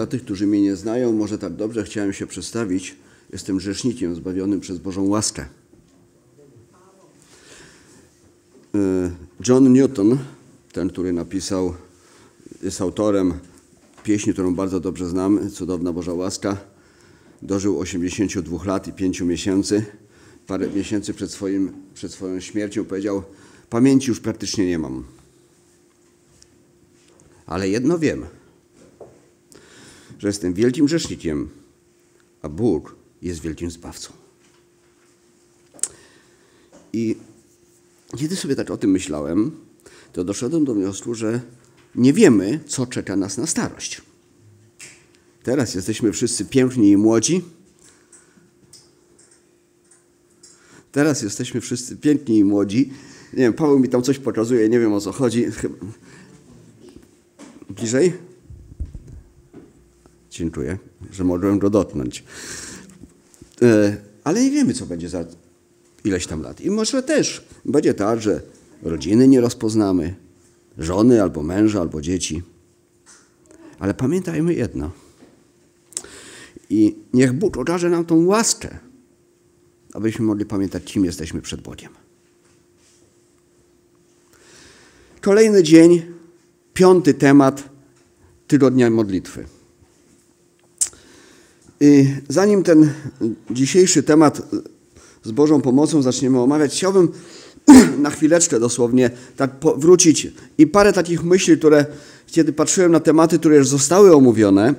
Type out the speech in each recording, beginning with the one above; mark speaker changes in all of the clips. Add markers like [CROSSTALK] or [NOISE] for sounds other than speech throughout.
Speaker 1: Dla tych, którzy mnie nie znają, może tak dobrze chciałem się przedstawić. Jestem grzesznikiem zbawionym przez Bożą łaskę. Y, John Newton, ten, który napisał, jest autorem pieśni, którą bardzo dobrze znam, Cudowna Boża Łaska. Dożył 82 lat i 5 miesięcy. Parę miesięcy przed, swoim, przed swoją śmiercią powiedział: Pamięci już praktycznie nie mam. Ale jedno wiem, że jestem wielkim grzesznikiem, a Bóg jest wielkim zbawcą. I kiedy sobie tak o tym myślałem, to doszedłem do wniosku, że nie wiemy, co czeka nas na starość. Teraz jesteśmy wszyscy piękni i młodzi. Teraz jesteśmy wszyscy piękni i młodzi. Nie wiem, Paweł mi tam coś pokazuje, nie wiem o co chodzi. Bliżej? Dziękuję, że mogłem go dotknąć. E, ale nie wiemy, co będzie za ileś tam lat. I może też będzie tak, że rodziny nie rozpoznamy, żony albo męża, albo dzieci. Ale pamiętajmy jedno. I niech Bóg okaże nam tą łaskę, abyśmy mogli pamiętać, kim jesteśmy przed Bogiem. Kolejny dzień, piąty temat tygodnia modlitwy. I zanim ten dzisiejszy temat z Bożą pomocą zaczniemy omawiać, chciałbym [CLEARS THROAT] na chwileczkę dosłownie tak wrócić i parę takich myśli, które kiedy patrzyłem na tematy, które już zostały omówione,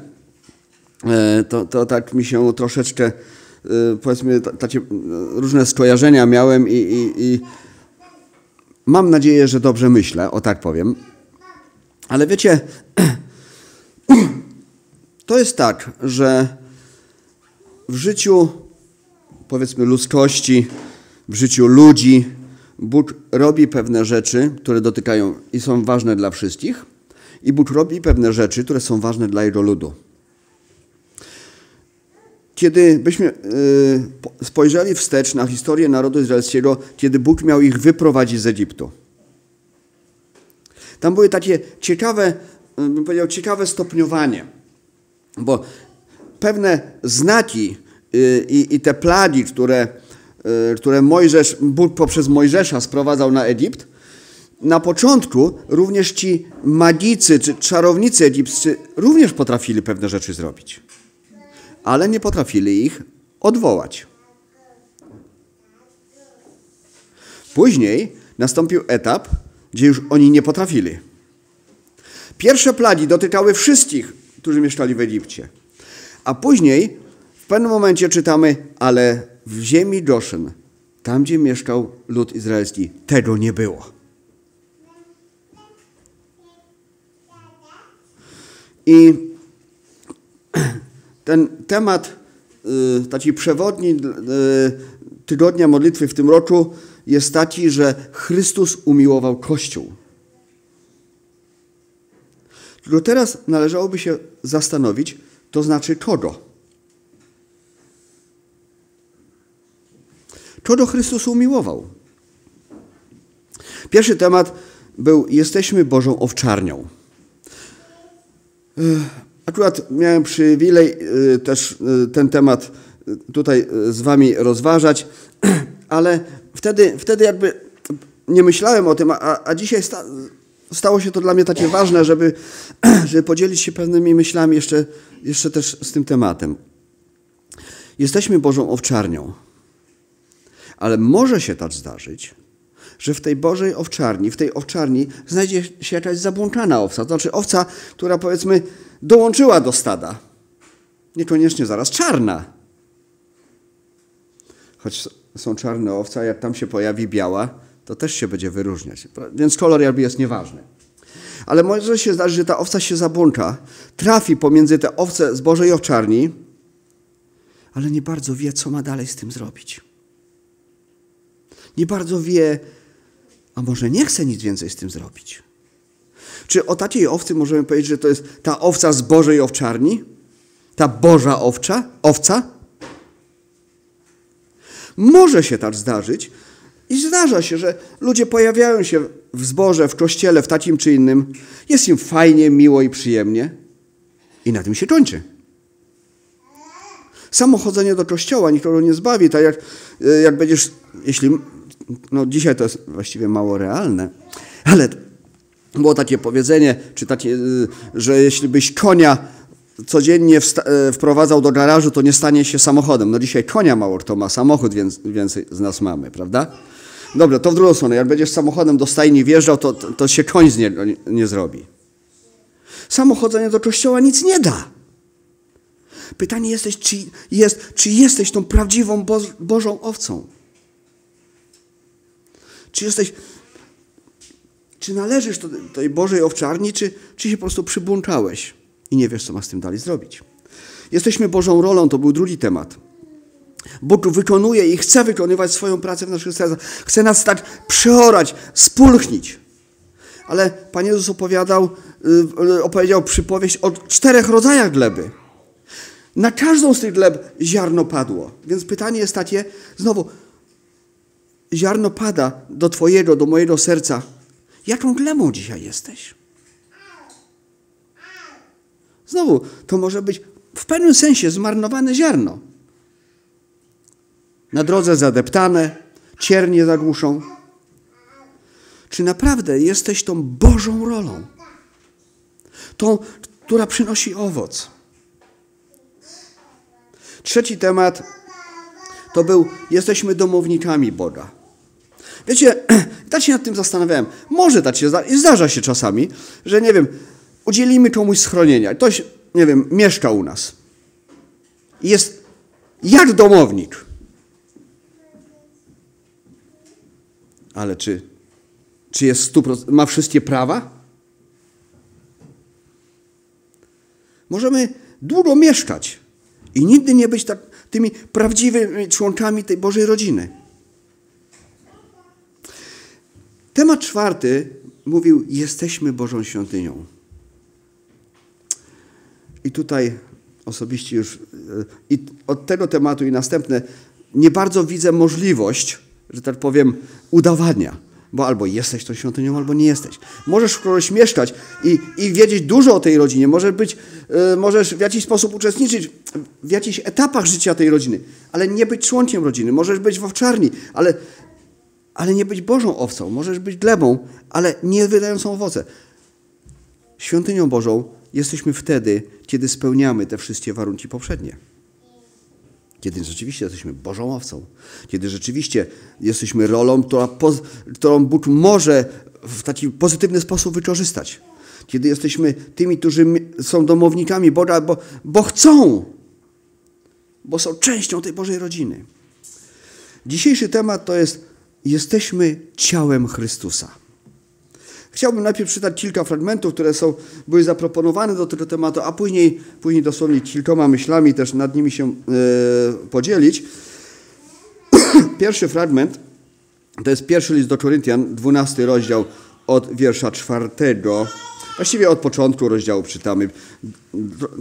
Speaker 1: e, to, to tak mi się troszeczkę, e, powiedzmy, takie różne skojarzenia miałem i, i, i mam nadzieję, że dobrze myślę, o tak powiem. Ale wiecie, [CLEARS THROAT] to jest tak, że w życiu, powiedzmy, ludzkości, w życiu ludzi, Bóg robi pewne rzeczy, które dotykają i są ważne dla wszystkich, i Bóg robi pewne rzeczy, które są ważne dla Jego ludu. Kiedy byśmy y, spojrzeli wstecz na historię narodu izraelskiego, kiedy Bóg miał ich wyprowadzić z Egiptu. Tam były takie ciekawe, y, bym powiedział, ciekawe stopniowanie, bo pewne znaki y, i, i te plagi, które, y, które Mojżesz, Bóg poprzez Mojżesza sprowadzał na Egipt, na początku również ci magicy czy czarownicy egipscy również potrafili pewne rzeczy zrobić, ale nie potrafili ich odwołać. Później nastąpił etap, gdzie już oni nie potrafili. Pierwsze plagi dotykały wszystkich, którzy mieszkali w Egipcie. A później w pewnym momencie czytamy, ale w ziemi Goszen, tam gdzie mieszkał lud izraelski, tego nie było. I [CLEARS THROAT] ten temat, y, taki przewodni y, tygodnia modlitwy w tym roku jest taki, że Chrystus umiłował Kościół. Tylko teraz należałoby się zastanowić, to znaczy kogo? Kogo Chrystus umiłował? Pierwszy temat był jesteśmy Bożą owczarnią. Akurat miałem przywilej y, też y, ten temat tutaj z wami rozważać, [CLEARS THROAT] ale wtedy, wtedy jakby nie myślałem o tym, a, a dzisiaj stało się to dla mnie takie ważne, żeby, [CLEARS THROAT] żeby podzielić się pewnymi myślami jeszcze, jeszcze też z tym tematem. Jesteśmy Bożą owczarnią, ale może się tak zdarzyć, że w tej Bożej owczarni, w tej owczarni znajdzie się jakaś zabłąkana owca, to znaczy owca, która powiedzmy dołączyła do stada. Niekoniecznie zaraz czarna. Choć są czarne owce, a jak tam się pojawi biała, to też się będzie wyróżniać. Więc kolor jakby jest nieważny. Ale może się zdarzyć, że ta owca się zabłąka, trafi pomiędzy te owce z Bożej owczarni, ale nie bardzo wie, co ma dalej z tym zrobić. Nie bardzo wie, a może nie chce nic więcej z tym zrobić. Czy o takiej owcy możemy powiedzieć, że to jest ta owca z Bożej owczarni? Ta Boża owcza? Owca? Może się tak zdarzyć, i zdarza się, że ludzie pojawiają się w zborze, w kościele, w takim czy innym. Jest im fajnie, miło i przyjemnie. I na tym się kończy. Samo chodzenie do kościoła nikogo nie zbawi, tak jak, e, jak będziesz, jeśli, no dzisiaj to jest właściwie mało realne, ale było takie powiedzenie, czy takie, e, że jeśli byś konia codziennie e, wprowadzał do garażu, to nie stanie się samochodem. No dzisiaj konia mało kto ma, samochód więcej z nas mamy, prawda? Dobra, to w drugą stronę. Jak będziesz samochodem do stajni wjeżdżał, to, to, to się koń nie, nie zrobi. Samochodzenie do kościoła nic nie da. Pytanie jesteś, czy, jest, czy jesteś tą prawdziwą Bo Bożą owcą? Czy jesteś, czy należysz do tej Bożej owczarni, czy, czy się po prostu przybłączałeś i nie wiesz, co masz z tym dalej zrobić? Jesteśmy Bożą rolą, to był drugi temat. Bóg wykonuje i chce wykonywać swoją pracę w naszych sercach. Chce nas tak przeorać, spulchnić. Ale Pan Jezus opowiadał, y, opowiedział przypowieść o czterech rodzajach gleby. Na każdą z tych gleb ziarno padło. Więc pytanie jest takie, znowu, ziarno pada do Twojego, do mojego serca. Jaką glebą dzisiaj jesteś? Znowu, to może być w pewnym sensie zmarnowane ziarno. Na drodze zadeptane, ciernie zagłuszą. Czy naprawdę jesteś tą Bożą rolą? Tą, która przynosi owoc. Trzeci temat to był, jesteśmy domownikami Boga. Wiecie, [CLEARS THROAT] tak się nad tym zastanawiałem. Może tak się zdarza, zdarza się czasami, że nie wiem, udzielimy komuś schronienia. Ktoś, nie wiem, mieszka u nas. Jest jak domownik. Ale czy, czy jest 100%, ma wszystkie prawa? Możemy długo mieszkać, i nigdy nie być tak, tymi prawdziwymi członkami tej Bożej rodziny. Temat czwarty mówił: Jesteśmy Bożą świątynią. I tutaj osobiście już i od tego tematu i następne nie bardzo widzę możliwość, że tak powiem, udawania bo albo jesteś tą świątynią, albo nie jesteś. Możesz w kogoś mieszkać i, i wiedzieć dużo o tej rodzinie, możesz, być, yy, możesz w jakiś sposób uczestniczyć w jakichś etapach życia tej rodziny, ale nie być członkiem rodziny. Możesz być w owczarni, ale, ale nie być Bożą owcą. Możesz być glebą, ale nie wydającą owoce. Świątynią Bożą jesteśmy wtedy, kiedy spełniamy te wszystkie warunki poprzednie. Kiedy rzeczywiście jesteśmy Bożą owcą, kiedy rzeczywiście jesteśmy rolą, która, którą Bóg może w taki pozytywny sposób wykorzystać. Kiedy jesteśmy tymi, którzy są domownikami Boga, bo, bo chcą, bo są częścią tej Bożej rodziny. Dzisiejszy temat to jest jesteśmy ciałem Chrystusa. Chciałbym najpierw przeczytać kilka fragmentów, które są, były zaproponowane do tego tematu, a później, później dosłownie kilkoma myślami też nad nimi się e, podzielić. [CLEARS THROAT] Pierwszy fragment to jest pierwszy list do Koryntian, 12 rozdział od wiersza czwartego. Właściwie od początku rozdziału czytamy.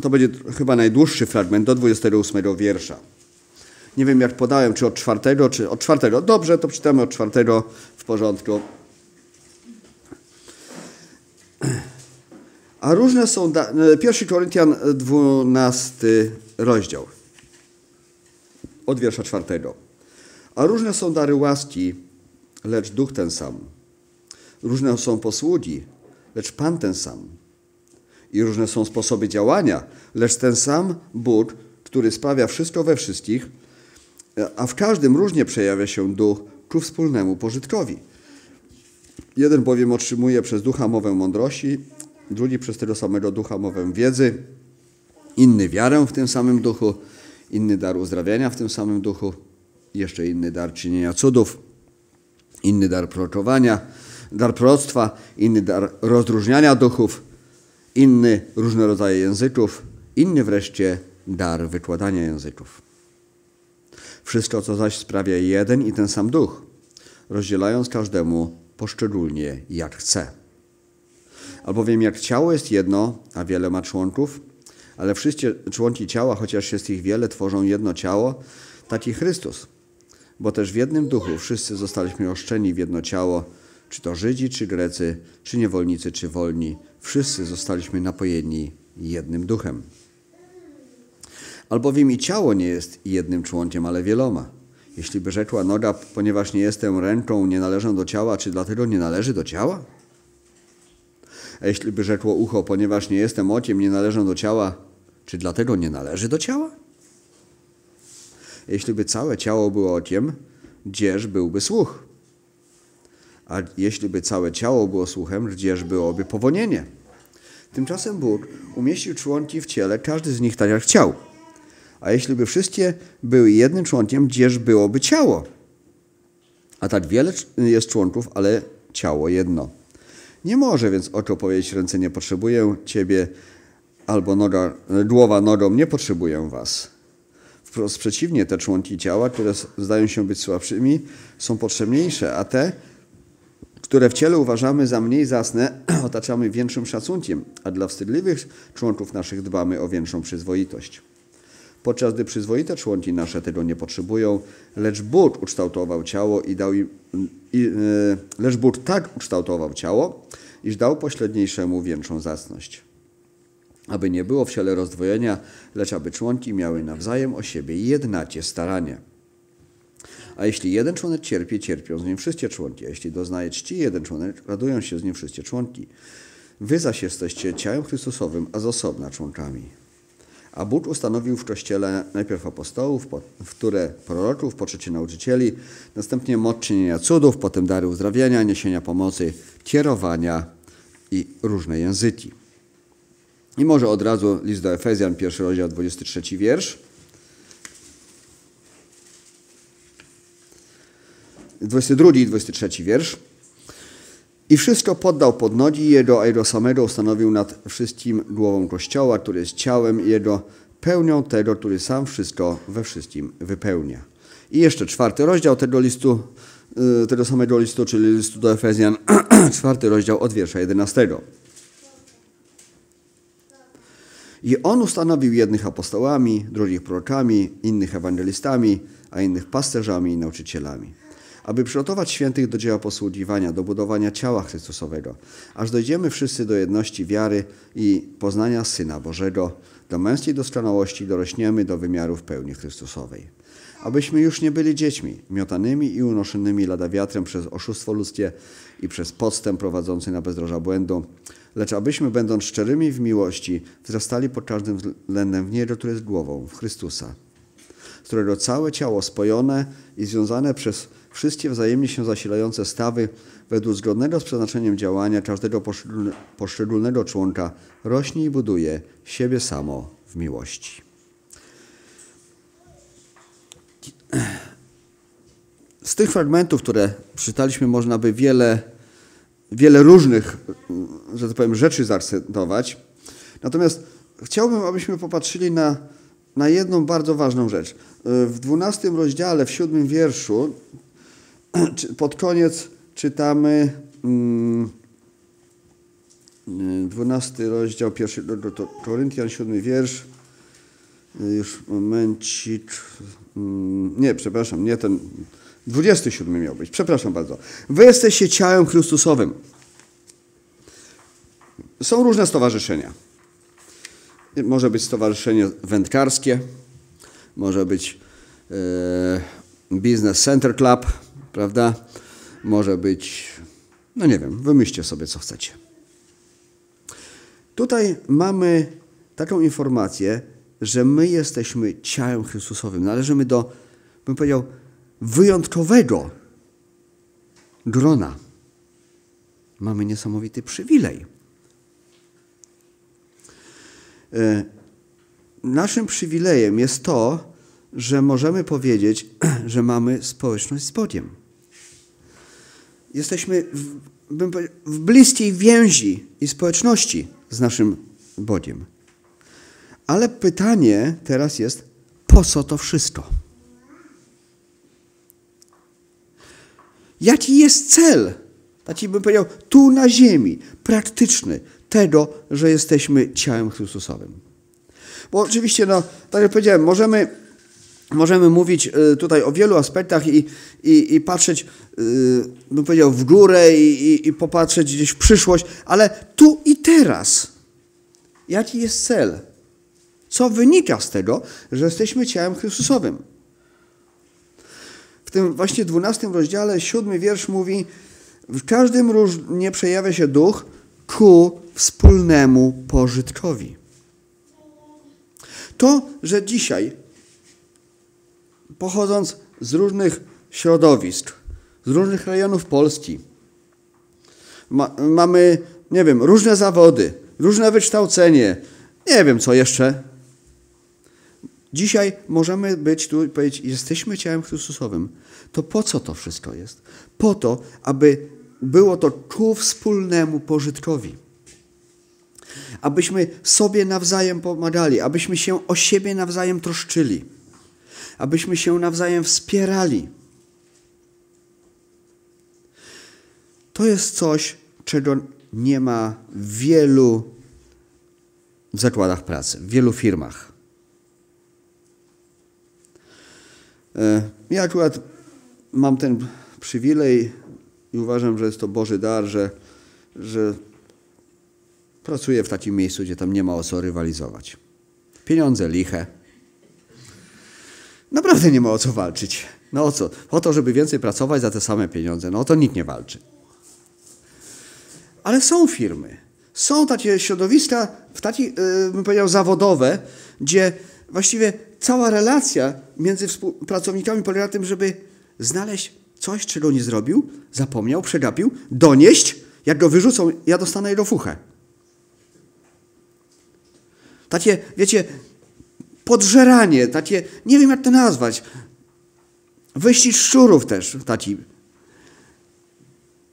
Speaker 1: To będzie chyba najdłuższy fragment, do 28 wiersza. Nie wiem, jak podałem, czy od czwartego, czy od czwartego. Dobrze, to czytamy od czwartego w porządku. A różne są, 1 e, Koryntian 12 rozdział, od wiersza czwartego. A różne są dary łaski, lecz duch ten sam. Różne są posługi, lecz Pan ten sam. I różne są sposoby działania, lecz ten sam Bóg, który sprawia wszystko we wszystkich, a w każdym różnie przejawia się duch ku wspólnemu pożytkowi. Jeden bowiem otrzymuje przez ducha mowę mądrości, drugi przez tego samego ducha mowę wiedzy, inny wiarę w tym samym duchu, inny dar uzdrawiania w tym samym duchu, jeszcze inny dar czynienia cudów, inny dar prorokowania, dar proroctwa, inny dar rozróżniania duchów, inny różne rodzaje języków, inny wreszcie dar wykładania języków. Wszystko, co zaś sprawia jeden i ten sam duch, rozdzielając każdemu poszczególnie jak chce. Albowiem jak ciało jest jedno, a wiele ma członków, ale wszystkie członki ciała, chociaż jest ich wiele, tworzą jedno ciało, taki Chrystus. Bo też w jednym duchu wszyscy zostaliśmy oszczeni w jedno ciało, czy to Żydzi, czy Grecy, czy niewolnicy, czy wolni. Wszyscy zostaliśmy napojeni jednym duchem. Albowiem i ciało nie jest jednym członkiem, ale wieloma. Jeśli by rzekła noga, ponieważ nie jestem ręką, nie należę do ciała, czy dlatego nie należy do ciała? A jeśli by rzekło ucho, ponieważ nie jestem ociem, nie należę do ciała, czy dlatego nie należy do ciała? Jeśli by całe ciało było okiem, gdzież byłby słuch? A jeśli by całe ciało było słuchem, gdzież byłoby powonienie? Tymczasem Bóg umieścił członki w ciele, każdy z nich tak jak chciał. A jeśli by wszystkie były jednym członkiem, gdzież byłoby ciało? A tak wiele jest członków, ale ciało jedno. Nie może więc oko powiedzieć ręce nie potrzebuję ciebie, albo noga, głowa nogą nie potrzebuję was. Wprost przeciwnie, te członki ciała, które zdają się być słabszymi, są potrzebniejsze, a te, które w ciele uważamy za mniej zasne, [CLEARS THROAT] otaczamy większym szacunkiem, a dla wstydliwych członków naszych dbamy o większą przyzwoitość. Podczas gdy przyzwoite członki nasze tego nie potrzebują, lecz Bóg ukształtował ciało i dał im, i, e, lecz Bóg tak ukształtował ciało, iż dał pośredniejszemu większą zacność. Aby nie było w ciele rozdwojenia, lecz aby członki miały nawzajem o siebie jednacie staranie. A jeśli jeden członek cierpi, cierpią z nim wszystkie członki. A jeśli doznaje czci jeden członek, radują się z nim wszystkie członki. Wy zaś jesteście ciałem Chrystusowym, a z osobna członkami. A Bóg ustanowił w Kościele najpierw apostołów, które proroków, po trzecie nauczycieli, następnie moc czynienia cudów, potem dary uzdrawiania, niesienia pomocy, kierowania i różne języki. I może od razu list do Efezjan, pierwszy rozdział, 23 wiersz. 22 i 23 wiersz. I wszystko poddał pod nogi Jego, a Jego samego ustanowił nad wszystkim głową Kościoła, który jest ciałem Jego, pełnią tego, który sam wszystko we wszystkim wypełnia. I jeszcze czwarty rozdział tego listu, y, tego samego listu, czyli listu do Efezjan, [CLEARS THROAT] czwarty rozdział od wiersza 11. I On ustanowił jednych apostołami, drugich prorokami, innych ewangelistami, a innych pasterzami i nauczycielami aby przygotować świętych do dzieła posługiwania, do budowania ciała Chrystusowego, aż dojdziemy wszyscy do jedności wiary i poznania Syna Bożego, do męskiej doskonałości dorośniemy do wymiarów pełni Chrystusowej. Abyśmy już nie byli dziećmi, miotanymi i unoszonymi lada wiatrem przez oszustwo ludzkie i przez podstęp prowadzący na bezdroża błędu, lecz abyśmy, będąc szczerymi w miłości, wzrastali pod każdym względem w Niego, który jest głową, w Chrystusa, z którego całe ciało spojone i związane przez wszystkie wzajemnie się zasilające stawy według zgodnego z przeznaczeniem działania każdego poszczególnego członka rośnie i buduje siebie samo w miłości. Z tych fragmentów, które czytaliśmy, można by wiele, wiele różnych, że tak powiem, rzeczy zaakcentować. Natomiast chciałbym, abyśmy popatrzyli na, na jedną bardzo ważną rzecz. W dwunastym rozdziale, w siódmym wierszu [CLEARS THROAT] pod koniec czytamy 12 mm, rozdział, pierwszy do Koryntian, 7 wiersz. Już momencik. Mm, nie, przepraszam, nie ten. 27 miał być, przepraszam bardzo. Wy jesteście ciałem Chrystusowym. Są różne stowarzyszenia. Może być stowarzyszenie wędkarskie, może być e, Business Center Club, prawda? Może być, no nie wiem, wymyślcie sobie, co chcecie. Tutaj mamy taką informację, że my jesteśmy ciałem Chrystusowym. Należymy do, bym powiedział, wyjątkowego grona. Mamy niesamowity przywilej. E, naszym przywilejem jest to, że możemy powiedzieć, [CLEARS THROAT] że mamy społeczność z Bogiem. Jesteśmy w, w bliskiej więzi i społeczności z naszym Bogiem. Ale pytanie teraz jest, po co to wszystko? Jaki jest cel, taki bym powiedział, tu na ziemi, praktyczny, tego, że jesteśmy ciałem Chrystusowym? Bo oczywiście, no, tak jak powiedziałem, możemy Możemy mówić y, tutaj o wielu aspektach i, i, i patrzeć, y, bym powiedział, w górę i, i, i popatrzeć gdzieś w przyszłość, ale tu i teraz. Jaki jest cel? Co wynika z tego, że jesteśmy ciałem Chrystusowym. W tym właśnie 12 rozdziale, siódmy wiersz mówi, w każdym różnie przejawia się duch ku wspólnemu pożytkowi. To, że dzisiaj, pochodząc z różnych środowisk, z różnych rejonów Polski, ma, mamy, nie wiem, różne zawody, różne wykształcenie, nie wiem co jeszcze. Dzisiaj możemy być tu i powiedzieć, jesteśmy ciałem Chrystusowym. To po co to wszystko jest? Po to, aby było to ku wspólnemu pożytkowi. Abyśmy sobie nawzajem pomagali, abyśmy się o siebie nawzajem troszczyli, abyśmy się nawzajem wspierali. To jest coś, czego nie ma w wielu zakładach pracy, w wielu firmach. E, ja akurat mam ten przywilej i uważam, że jest to Boży dar, że, że pracuję w takim miejscu, gdzie tam nie ma o co rywalizować. Pieniądze liche. Naprawdę nie ma o co walczyć. No o co? O to, żeby więcej pracować za te same pieniądze. No o to nikt nie walczy. Ale są firmy, są takie środowiska, w taki, yy, bym powiedział, zawodowe, gdzie właściwie cała relacja między pracownikami polega na tym, żeby znaleźć coś, czego nie zrobił, zapomniał, przegapił, donieść, jak go wyrzucą, ja dostanę jego fuchę. Takie, wiecie, podżeranie, takie, nie wiem jak to nazwać, wyścig szczurów też, taki.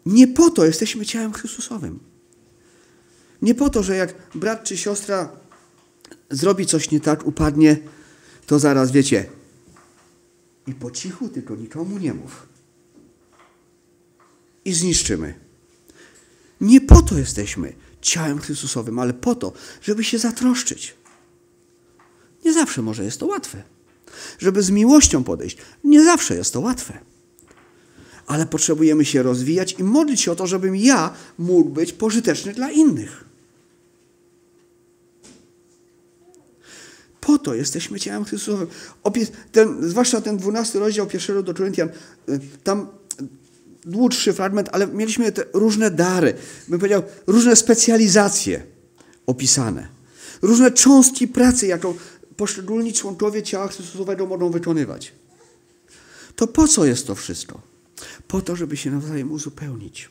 Speaker 1: Nie po to jesteśmy ciałem Chrystusowym. Nie po to, że jak brat czy siostra zrobi coś nie tak, upadnie, to zaraz wiecie. I po cichu, tylko nikomu nie mów. I zniszczymy. Nie po to jesteśmy ciałem Chrystusowym, ale po to, żeby się zatroszczyć. Nie zawsze może jest to łatwe. Żeby z miłością podejść, nie zawsze jest to łatwe. Ale potrzebujemy się rozwijać i modlić się o to, żebym ja mógł być pożyteczny dla innych. Po to jesteśmy ciałem Chrystusowym. Ten, zwłaszcza ten 12 rozdział pierwszego do Koryntian, y, tam dłuższy fragment, ale mieliśmy te różne dary, bym powiedział, różne specjalizacje opisane. Różne cząstki pracy, jaką poszczególni członkowie ciała Chrystusowego mogą wykonywać. To po co jest to wszystko? Po to, żeby się nawzajem uzupełnić,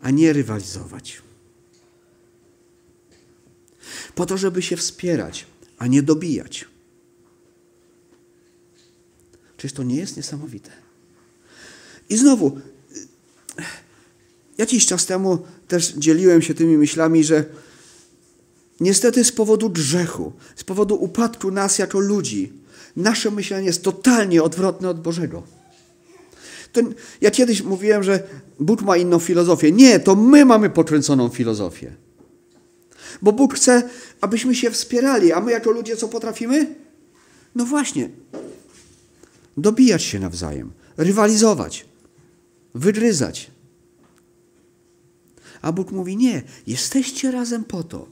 Speaker 1: a nie rywalizować. Po to, żeby się wspierać, a nie dobijać. Czyż to nie jest niesamowite? I znowu, jakiś czas temu też dzieliłem się tymi myślami, że niestety z powodu grzechu, z powodu upadku nas jako ludzi, nasze myślenie jest totalnie odwrotne od Bożego. To, ja kiedyś mówiłem, że Bóg ma inną filozofię. Nie, to my mamy pokręconą filozofię. Bo Bóg chce, abyśmy się wspierali, a my jako ludzie co potrafimy? No właśnie, dobijać się nawzajem, rywalizować, wygryzać. A Bóg mówi: Nie, jesteście razem po to,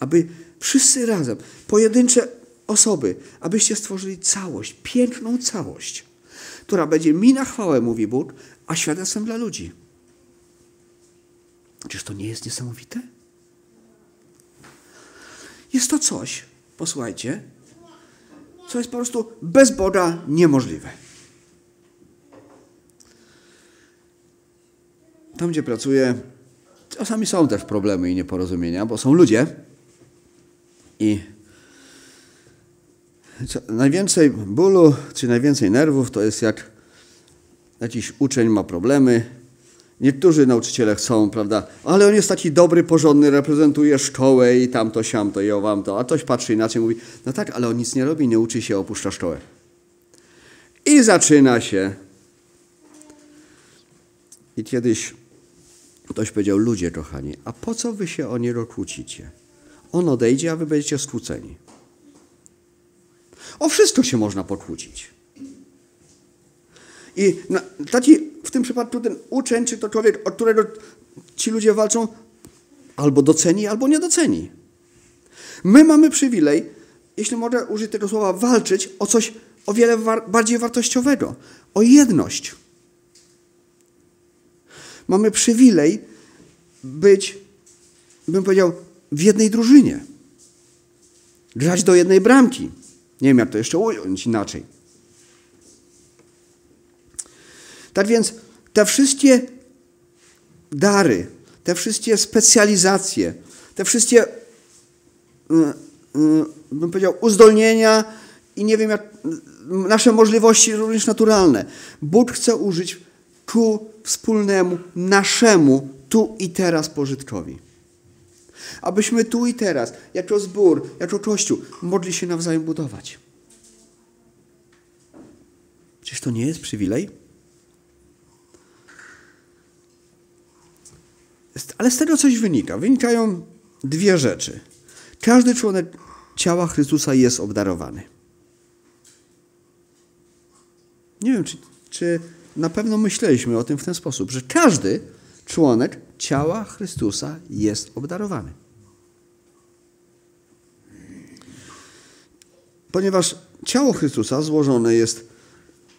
Speaker 1: aby wszyscy razem, pojedyncze osoby, abyście stworzyli całość, piękną całość, która będzie mi na chwałę, mówi Bóg, a świadectwem dla ludzi. Czyż to nie jest niesamowite? Jest to coś, posłuchajcie, co jest po prostu bez Boga niemożliwe. Tam, gdzie pracuję, czasami są też problemy i nieporozumienia, bo są ludzie i co, najwięcej bólu czy najwięcej nerwów to jest jak jakiś uczeń ma problemy. Niektórzy nauczyciele chcą, prawda, ale on jest taki dobry, porządny, reprezentuje szkołę i tamto, siamto i owam to. A ktoś patrzy inaczej mówi, no tak, ale on nic nie robi, nie uczy się, opuszcza szkołę. I zaczyna się. I kiedyś Ktoś powiedział, ludzie kochani, a po co wy się o niego kłócicie? On odejdzie, a wy będziecie skłóceni. O wszystko się można pokłócić. I taki, w tym przypadku ten uczeń, czy to człowiek, od którego ci ludzie walczą, albo doceni, albo nie doceni. My mamy przywilej, jeśli mogę użyć tego słowa, walczyć o coś o wiele war bardziej wartościowego, o jedność. Mamy przywilej być, bym powiedział, w jednej drużynie. Grać do jednej bramki. Nie wiem, jak to jeszcze ująć inaczej. Tak więc te wszystkie dary, te wszystkie specjalizacje, te wszystkie, y, y, bym powiedział, uzdolnienia i nie wiem, jak, nasze możliwości również naturalne. Bóg chce użyć ku wspólnemu, naszemu, tu i teraz pożytkowi. Abyśmy tu i teraz, jako zbór, jako Kościół, mogli się nawzajem budować. Czyż to nie jest przywilej? Ale z tego coś wynika. Wynikają dwie rzeczy. Każdy członek ciała Chrystusa jest obdarowany. Nie wiem, czy, czy na pewno myśleliśmy o tym w ten sposób, że każdy członek ciała Chrystusa jest obdarowany. Ponieważ ciało Chrystusa złożone jest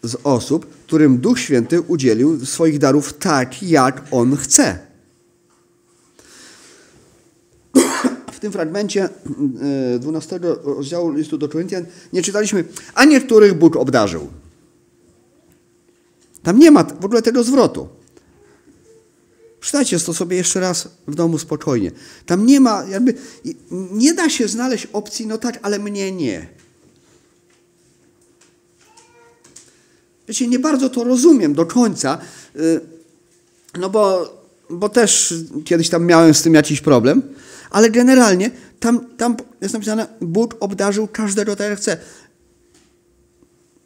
Speaker 1: z osób, którym Duch Święty udzielił swoich darów tak, jak On chce. W tym fragmencie 12 e, rozdziału listu do Koryntian nie czytaliśmy, a niektórych Bóg obdarzył. Tam nie ma w ogóle tego zwrotu. Przeczytajcie to sobie jeszcze raz w domu spokojnie. Tam nie ma, jakby, nie da się znaleźć opcji, no tak, ale mnie nie. Wiecie, nie bardzo to rozumiem do końca, y, no bo, bo też kiedyś tam miałem z tym jakiś problem, ale generalnie tam, tam jest napisane, Bóg obdarzył każdego tak jak chce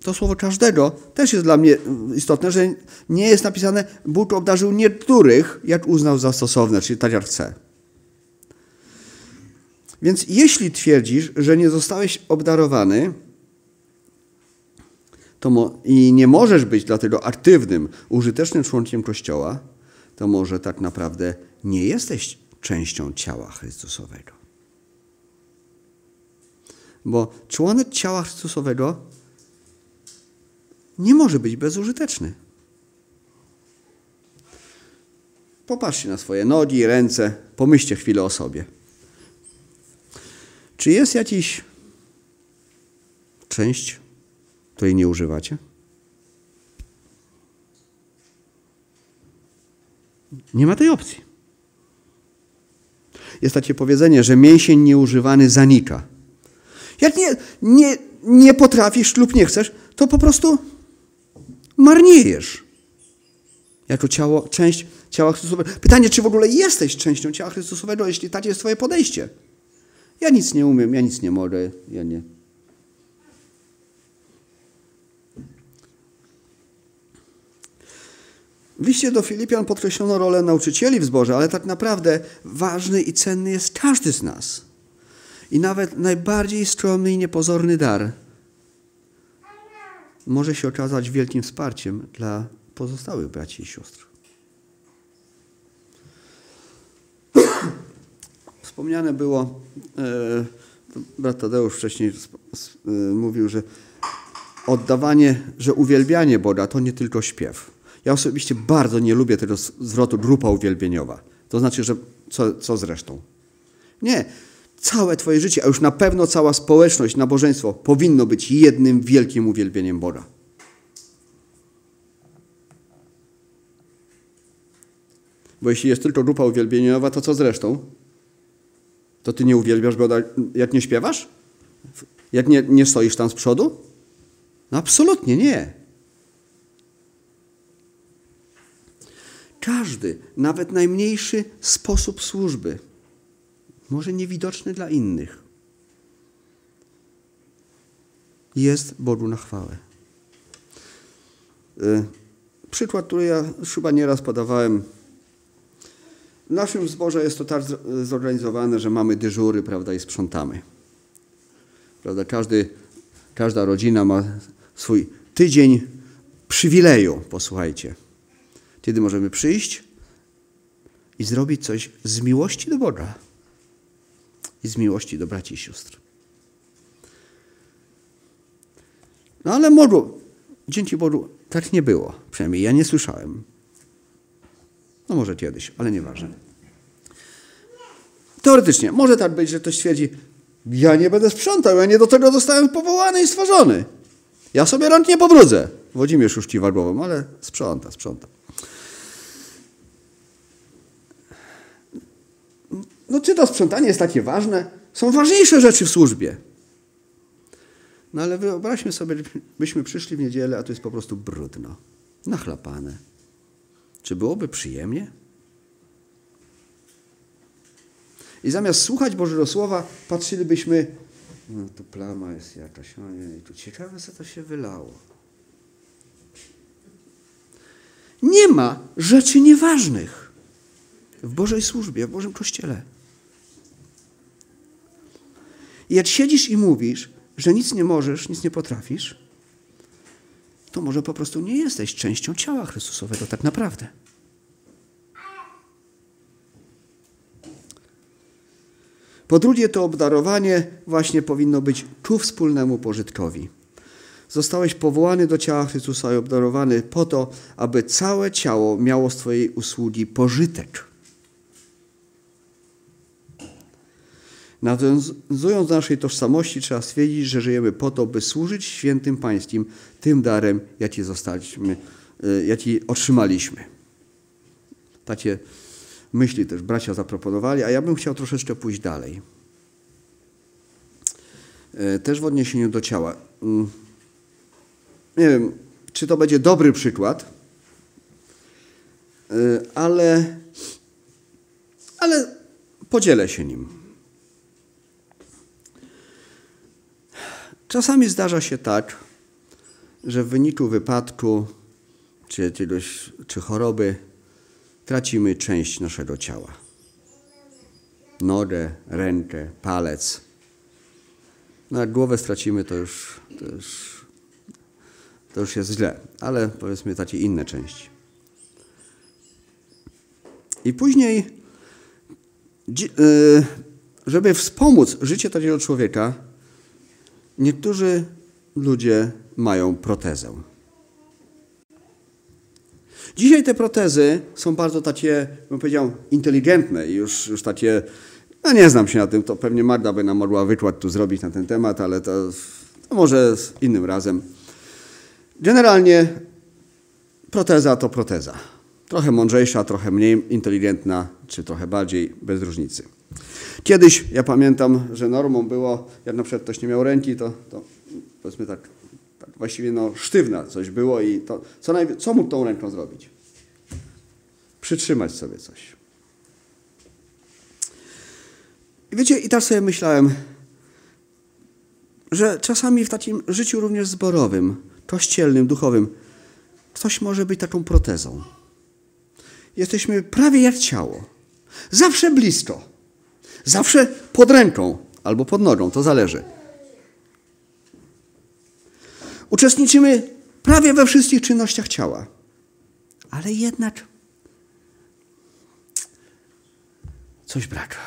Speaker 1: to słowo każdego też jest dla mnie istotne, że nie jest napisane Bóg obdarzył niektórych, jak uznał za stosowne, czyli tak jak chce. Więc jeśli twierdzisz, że nie zostałeś obdarowany to i nie możesz być dlatego aktywnym, użytecznym członkiem Kościoła, to może tak naprawdę nie jesteś częścią ciała Chrystusowego. Bo członek ciała Chrystusowego nie może być bezużyteczny. Popatrzcie na swoje nogi, ręce, pomyślcie chwilę o sobie. Czy jest jakiś część, której nie używacie? Nie ma tej opcji. Jest takie powiedzenie, że mięsień nieużywany zanika. Jak nie, nie, nie potrafisz lub nie chcesz, to po prostu marniejesz. Jako ciało, część ciała Chrystusowego. Pytanie, czy w ogóle jesteś częścią ciała Chrystusowego, jeśli takie jest Twoje podejście. Ja nic nie umiem, ja nic nie mogę, ja nie. W liście do Filipian podkreślono rolę nauczycieli w zborze, ale tak naprawdę ważny i cenny jest każdy z nas. I nawet najbardziej skromny i niepozorny dar może się okazać wielkim wsparciem dla pozostałych braci i sióstr. [CLEARS THROAT] Wspomniane było, e, brat Tadeusz wcześniej e, mówił, że oddawanie, że uwielbianie Boga to nie tylko śpiew. Ja osobiście bardzo nie lubię tego zwrotu grupa uwielbieniowa. To znaczy, że co, co zresztą? Nie. Całe Twoje życie, a już na pewno cała społeczność, nabożeństwo powinno być jednym wielkim uwielbieniem Boga. Bo jeśli jest tylko grupa uwielbieniowa, to co zresztą? To ty nie uwielbiasz Boga, jak nie śpiewasz? Jak nie, nie stoisz tam z przodu? No absolutnie nie. Każdy, nawet najmniejszy sposób służby, może niewidoczny dla innych, jest Bogu na chwałę. Y, przykład, który ja chyba nieraz podawałem. W naszym zborze jest to tak zorganizowane, że mamy dyżury, prawda, i sprzątamy. Prawda, każdy, każda rodzina ma swój tydzień przywileju, posłuchajcie. Kiedy możemy przyjść i zrobić coś z miłości do Boga i z miłości do braci i sióstr. No ale może, dzięki Bogu, tak nie było. Przynajmniej ja nie słyszałem. No może kiedyś, ale nieważne. Teoretycznie może tak być, że ktoś stwierdzi, ja nie będę sprzątał, ja nie do tego zostałem powołany i stworzony. Ja sobie rąk nie pobrudzę. Włodzimierz już kiwa głową, ale sprząta, sprząta. No czy to sprzątanie jest takie ważne? Są ważniejsze rzeczy w służbie. No ale wyobraźmy sobie, byśmy przyszli w niedzielę, a to jest po prostu brudno, nachlapane. Czy byłoby przyjemnie? I zamiast słuchać Bożego Słowa, patrzylibyśmy, no tu plama jest jakaś, ojej, tu ciekawe, co to się wylało. Nie ma rzeczy nieważnych w Bożej służbie, w Bożym Kościele. I jak siedzisz i mówisz, że nic nie możesz, nic nie potrafisz, to może po prostu nie jesteś częścią ciała Chrystusowego tak naprawdę. Po drugie, to obdarowanie właśnie powinno być ku wspólnemu pożytkowi. Zostałeś powołany do ciała Chrystusa i obdarowany po to, aby całe ciało miało z Twojej usługi pożytek. Nawiązując do naszej tożsamości, trzeba stwierdzić, że żyjemy po to, by służyć świętym pańskim tym darem, jaki zostaliśmy, e, jaki otrzymaliśmy. Takie myśli też bracia zaproponowali, a ja bym chciał troszeczkę pójść dalej. E, też w odniesieniu do ciała. Mm, nie wiem, czy to będzie dobry przykład, e, ale, ale podzielę się nim. Czasami zdarza się tak, że w wyniku wypadku czy jakiegoś, czy choroby tracimy część naszego ciała. Nogę, rękę, palec. No jak głowę stracimy, to już, to już, to już jest źle, ale powiedzmy takie inne części. I później, y, żeby wspomóc życie takiego człowieka, niektórzy ludzie mają protezę. Dzisiaj te protezy są bardzo takie, bym powiedział, inteligentne i już, już takie, no nie znam się na tym, to pewnie Magda by nam mogła wykład tu zrobić na ten temat, ale to, to może z innym razem. Generalnie proteza to proteza. Trochę mądrzejsza, trochę mniej inteligentna, czy trochę bardziej, bez różnicy. Kiedyś, ja pamiętam, że normą było, jak na przykład ktoś nie miał ręki, to, to powiedzmy tak właściwie no, sztywna coś było i to, co, co mógł tą ręką zrobić? Przytrzymać sobie coś. I wiecie, i tak sobie myślałem, że czasami w takim życiu również zborowym, kościelnym, duchowym, ktoś może być taką protezą. Jesteśmy prawie jak ciało. Zawsze blisko. Zawsze pod ręką albo pod nogą, to zależy. Uczestniczymy prawie we wszystkich czynnościach ciała. Ale jednak coś brak.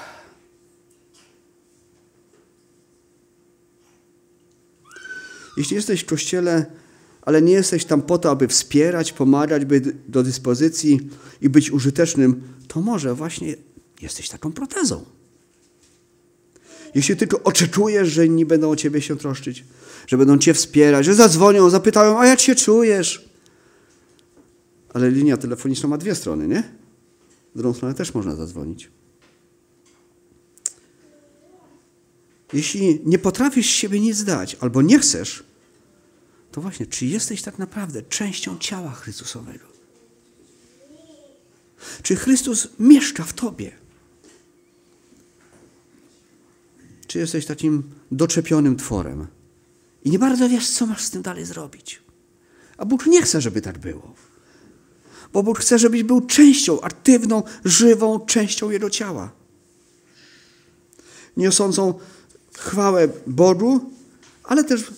Speaker 1: Jeśli jesteś w kościele, ale nie jesteś tam po to, aby wspierać, pomagać, być do dyspozycji i być użytecznym, to może właśnie jesteś taką protezą. Jeśli tylko oczekujesz, że inni będą o ciebie się troszczyć, że będą cię wspierać, że zadzwonią, zapytają, a jak się czujesz? Ale linia telefoniczna ma dwie strony, nie? W drugą stronę też można zadzwonić. Jeśli nie potrafisz siebie nic dać, albo nie chcesz, to właśnie, czy jesteś tak naprawdę częścią ciała Chrystusowego? Czy Chrystus mieszka w tobie? Czy jesteś takim doczepionym tworem? I nie bardzo wiesz, co masz z tym dalej zrobić. A Bóg nie chce, żeby tak było. Bo Bóg chce, żebyś był częścią, aktywną, żywą częścią Jego ciała. Niosącą chwałę Bogu, ale też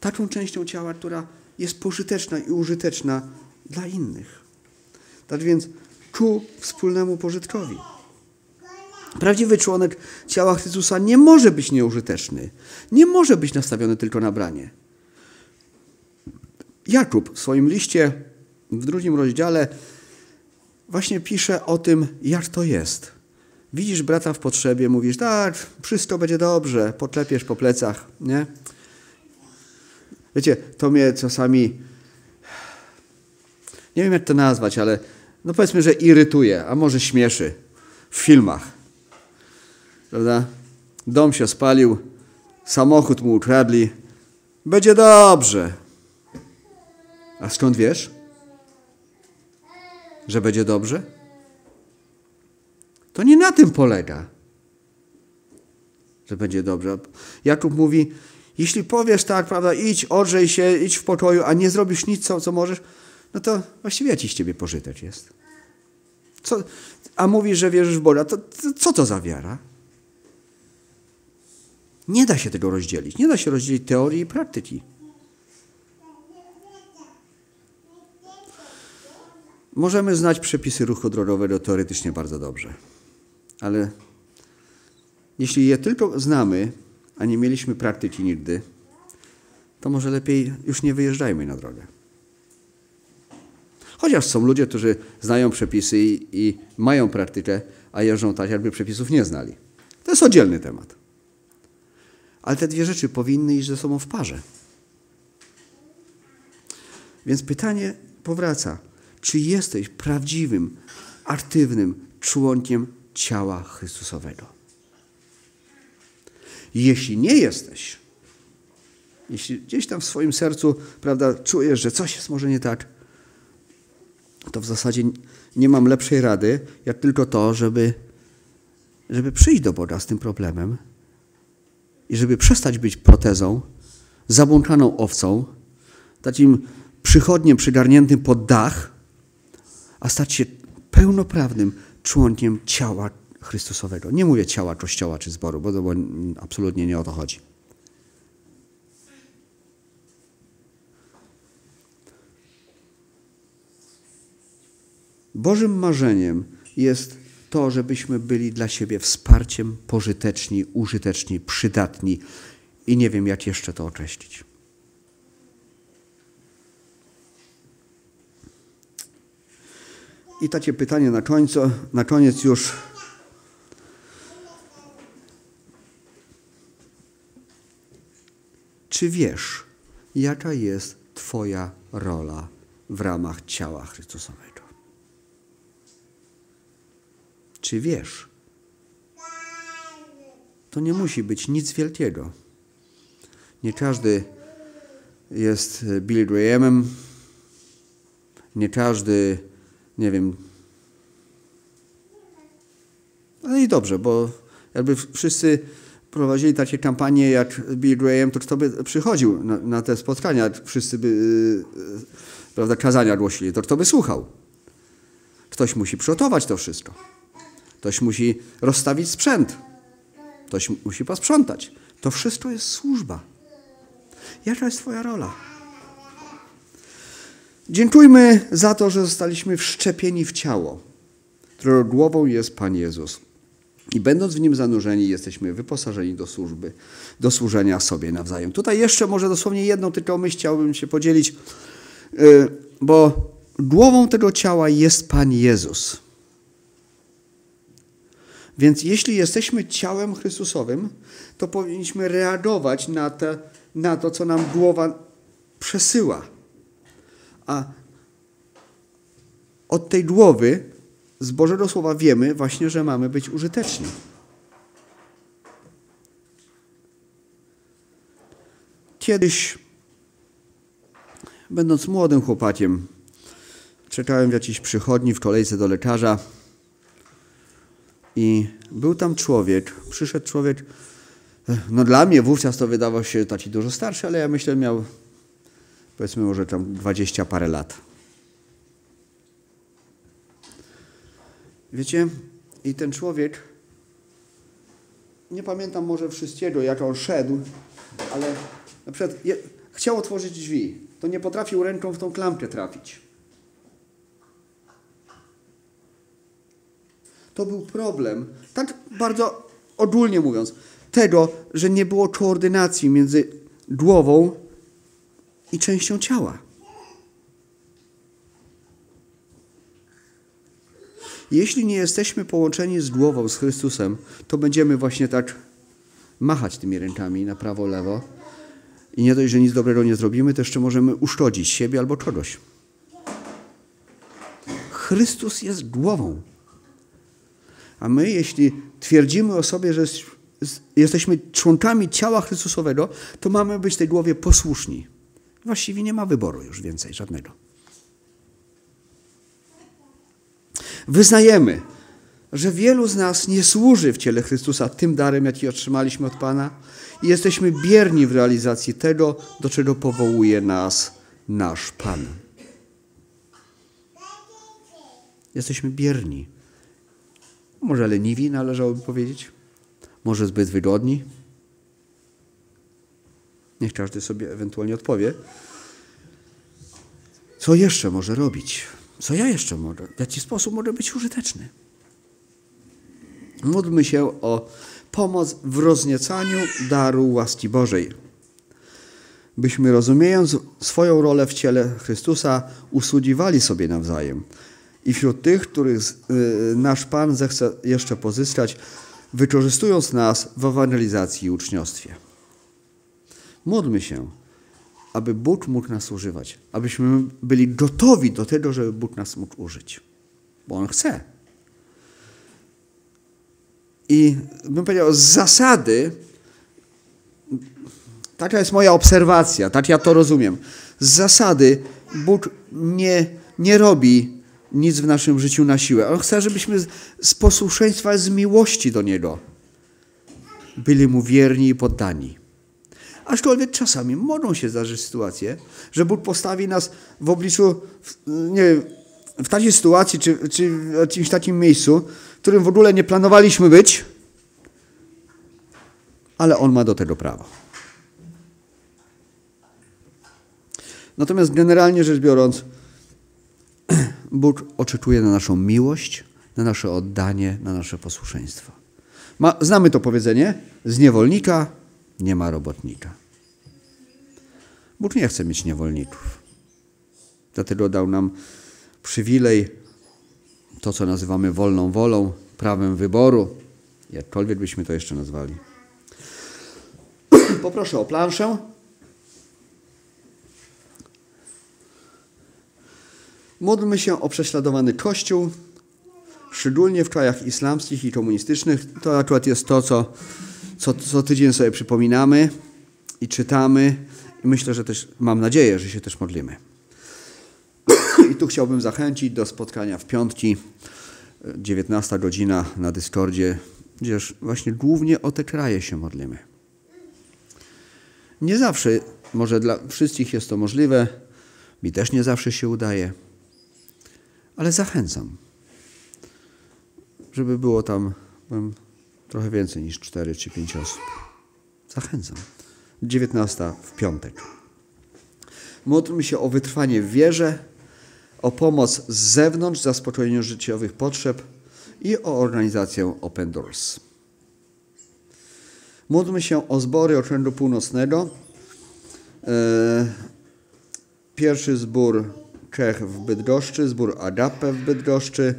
Speaker 1: taką częścią ciała, która jest pożyteczna i użyteczna dla innych. Tak więc ku wspólnemu pożytkowi. Prawdziwy członek ciała Chrystusa nie może być nieużyteczny. Nie może być nastawiony tylko na branie. Jakub w swoim liście w drugim rozdziale właśnie pisze o tym, jak to jest. Widzisz brata w potrzebie, mówisz, tak, wszystko będzie dobrze, potlepiesz po plecach, nie? Wiecie, to mnie czasami, nie wiem jak to nazwać, ale no powiedzmy, że irytuje, a może śmieszy w filmach. Prawda? Dom się spalił, samochód mu ukradli, będzie dobrze. A skąd wiesz, że będzie dobrze? To nie na tym polega, że będzie dobrze. Jakub mówi, jeśli powiesz tak, prawda, idź, odrzej się, idź w pokoju, a nie zrobisz nic, co, co możesz, no to właściwie jakiś z ciebie pożytek jest. Co, a mówisz, że wierzysz w Boga, to, to co to za wiara? Nie da się tego rozdzielić. Nie da się rozdzielić teorii i praktyki. Możemy znać przepisy ruchu drogowego teoretycznie bardzo dobrze, ale jeśli je tylko znamy, a nie mieliśmy praktyki nigdy, to może lepiej już nie wyjeżdżajmy na drogę. Chociaż są ludzie, którzy znają przepisy i, i mają praktykę, a jeżdżą tak, jakby przepisów nie znali. To jest oddzielny temat. Ale te dwie rzeczy powinny iść ze sobą w parze. Więc pytanie powraca. Czy jesteś prawdziwym, aktywnym członkiem ciała Chrystusowego? Jeśli nie jesteś, jeśli gdzieś tam w swoim sercu prawda, czujesz, że coś jest może nie tak, to w zasadzie nie mam lepszej rady, jak tylko to, żeby, żeby przyjść do Boga z tym problemem i żeby przestać być protezą, zabłąkaną owcą, takim przychodniem przygarniętym pod dach, a stać się pełnoprawnym członkiem ciała Chrystusowego. Nie mówię ciała kościoła czy zboru, bo, bo absolutnie nie o to chodzi. Bożym marzeniem jest to, żebyśmy byli dla siebie wsparciem, pożyteczni, użyteczni, przydatni i nie wiem, jak jeszcze to określić. I takie pytanie na końcu, na koniec już. Czy wiesz, jaka jest Twoja rola w ramach ciała Chrystusowego? Czy wiesz? To nie musi być nic wielkiego. Nie każdy jest Bill Grahamem, nie każdy, nie wiem. Ale i dobrze, bo jakby wszyscy prowadzili takie kampanie jak Bill Graham, to kto by przychodził na, na te spotkania, wszyscy by yy, prawda, kazania głosili, to kto by słuchał. Ktoś musi przygotować to wszystko. Ktoś musi rozstawić sprzęt. Ktoś musi posprzątać. To wszystko jest służba. Jaka jest Twoja rola? Dziękujmy za to, że zostaliśmy wszczepieni w ciało, którego głową jest Pan Jezus. I będąc w nim zanurzeni, jesteśmy wyposażeni do służby, do służenia sobie nawzajem. Tutaj jeszcze może dosłownie jedną tylko myśl chciałbym się podzielić, bo głową tego ciała jest Pan Jezus. Więc jeśli jesteśmy ciałem Chrystusowym, to powinniśmy reagować na, te, na to, co nam głowa przesyła. A od tej głowy z Bożego Słowa wiemy właśnie, że mamy być użyteczni. Kiedyś, będąc młodym chłopakiem, czekałem w jakiejś przychodni w kolejce do lekarza i był tam człowiek, przyszedł człowiek, no dla mnie wówczas to wydawał się taki dużo starszy, ale ja myślę miał powiedzmy może tam dwadzieścia parę lat. Wiecie, i ten człowiek, nie pamiętam może wszystkiego, jak on szedł, ale na przykład je, chciał otworzyć drzwi, to nie potrafił ręką w tą klamkę trafić. To był problem, tak bardzo ogólnie mówiąc, tego, że nie było koordynacji między głową i częścią ciała. Jeśli nie jesteśmy połączeni z głową, z Chrystusem, to będziemy właśnie tak machać tymi rękami na prawo, lewo. I nie dość, że nic dobrego nie zrobimy, to jeszcze możemy uszkodzić siebie albo kogoś. Chrystus jest głową. A my, jeśli twierdzimy o sobie, że jesteśmy członkami ciała Chrystusowego, to mamy być tej głowie posłuszni. Właściwie nie ma wyboru już więcej, żadnego. Wyznajemy, że wielu z nas nie służy w ciele Chrystusa tym darem, jaki otrzymaliśmy od Pana i jesteśmy bierni w realizacji tego, do czego powołuje nas nasz Pan. Jesteśmy bierni. Może leniwi należałoby powiedzieć? Może zbyt wygodni? Niech każdy sobie ewentualnie odpowie. Co jeszcze może robić? Co ja jeszcze mogę? W jaki sposób mogę być użyteczny? Módlmy się o pomoc w rozniecaniu daru łaski Bożej. Byśmy rozumiejąc swoją rolę w ciele Chrystusa, usługiwali sobie nawzajem. I wśród tych, których y, nasz Pan zechce jeszcze pozyskać, wykorzystując nas w ewangelizacji i uczniostwie. Módlmy się, aby Bóg mógł nas używać, abyśmy byli gotowi do tego, żeby Bóg nas mógł użyć, bo On chce. I bym powiedział, z zasady, taka jest moja obserwacja, tak ja to rozumiem. Z zasady Bóg nie, nie robi nic w naszym życiu na siłę. On chce, żebyśmy z posłuszeństwa, z miłości do Niego byli Mu wierni i poddani. Aczkolwiek czasami mogą się zdarzyć sytuacje, że Bóg postawi nas w obliczu, nie wiem, w takiej sytuacji, czy, czy w jakimś takim miejscu, w którym w ogóle nie planowaliśmy być, ale On ma do tego prawo. Natomiast generalnie rzecz biorąc, Bóg oczekuje na naszą miłość, na nasze oddanie, na nasze posłuszeństwo. Ma, znamy to powiedzenie: z niewolnika nie ma robotnika. Bóg nie chce mieć niewolników. Dlatego dał nam przywilej, to co nazywamy wolną wolą, prawem wyboru, jakkolwiek byśmy to jeszcze nazwali. [CLEARS THROAT] Poproszę o planszę. Módlmy się o prześladowany Kościół, szczególnie w krajach islamskich i komunistycznych. To akurat jest to, co co, co tydzień sobie przypominamy i czytamy. I myślę, że też mam nadzieję, że się też modlimy. I tu chciałbym zachęcić do spotkania w piątki, 19 godzina na Discordzie, gdzież właśnie głównie o te kraje się modlimy. Nie zawsze, może dla wszystkich jest to możliwe, mi też nie zawsze się udaje, ale zachęcam, żeby było tam trochę więcej niż 4 czy 5 osób. Zachęcam. 19 w piątek. Módlmy się o wytrwanie w wierze, o pomoc z zewnątrz, zaspokojeniu życiowych potrzeb i o organizację Open Doors. Módlmy się o zbory Okręgu Północnego. E, pierwszy zbór Czech w Bydgoszczy, zbór Agape w Bydgoszczy,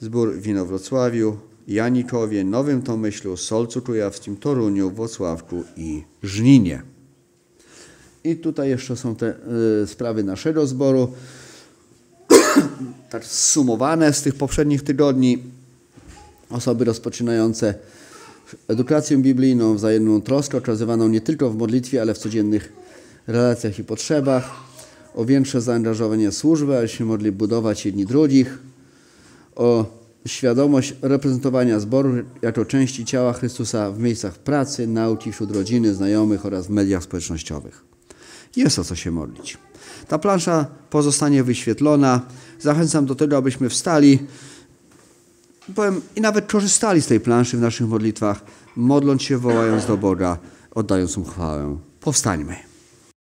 Speaker 1: zbór w Inowrocławiu, Janikowie, Nowym Tomyślu, Solcu Kujawskim, Toruniu, Włocławku i Żninie. I tutaj jeszcze są te y, sprawy naszego zboru, [COUGHS] tak zsumowane z tych poprzednich tygodni. Osoby rozpoczynające edukację biblijną, wzajemną troskę okazywaną nie tylko w modlitwie, ale w codziennych relacjach i potrzebach, o większe zaangażowanie służby, aby się mogli budować jedni drugich, o świadomość reprezentowania zboru jako części ciała Chrystusa w miejscach pracy, nauki, wśród rodziny, znajomych oraz w mediach społecznościowych. Jest o co się modlić. Ta plansza pozostanie wyświetlona. Zachęcam do tego, abyśmy wstali powiem, i nawet korzystali z tej planszy w naszych modlitwach, modląc się, wołając do Boga, oddając Mu chwałę. Powstańmy.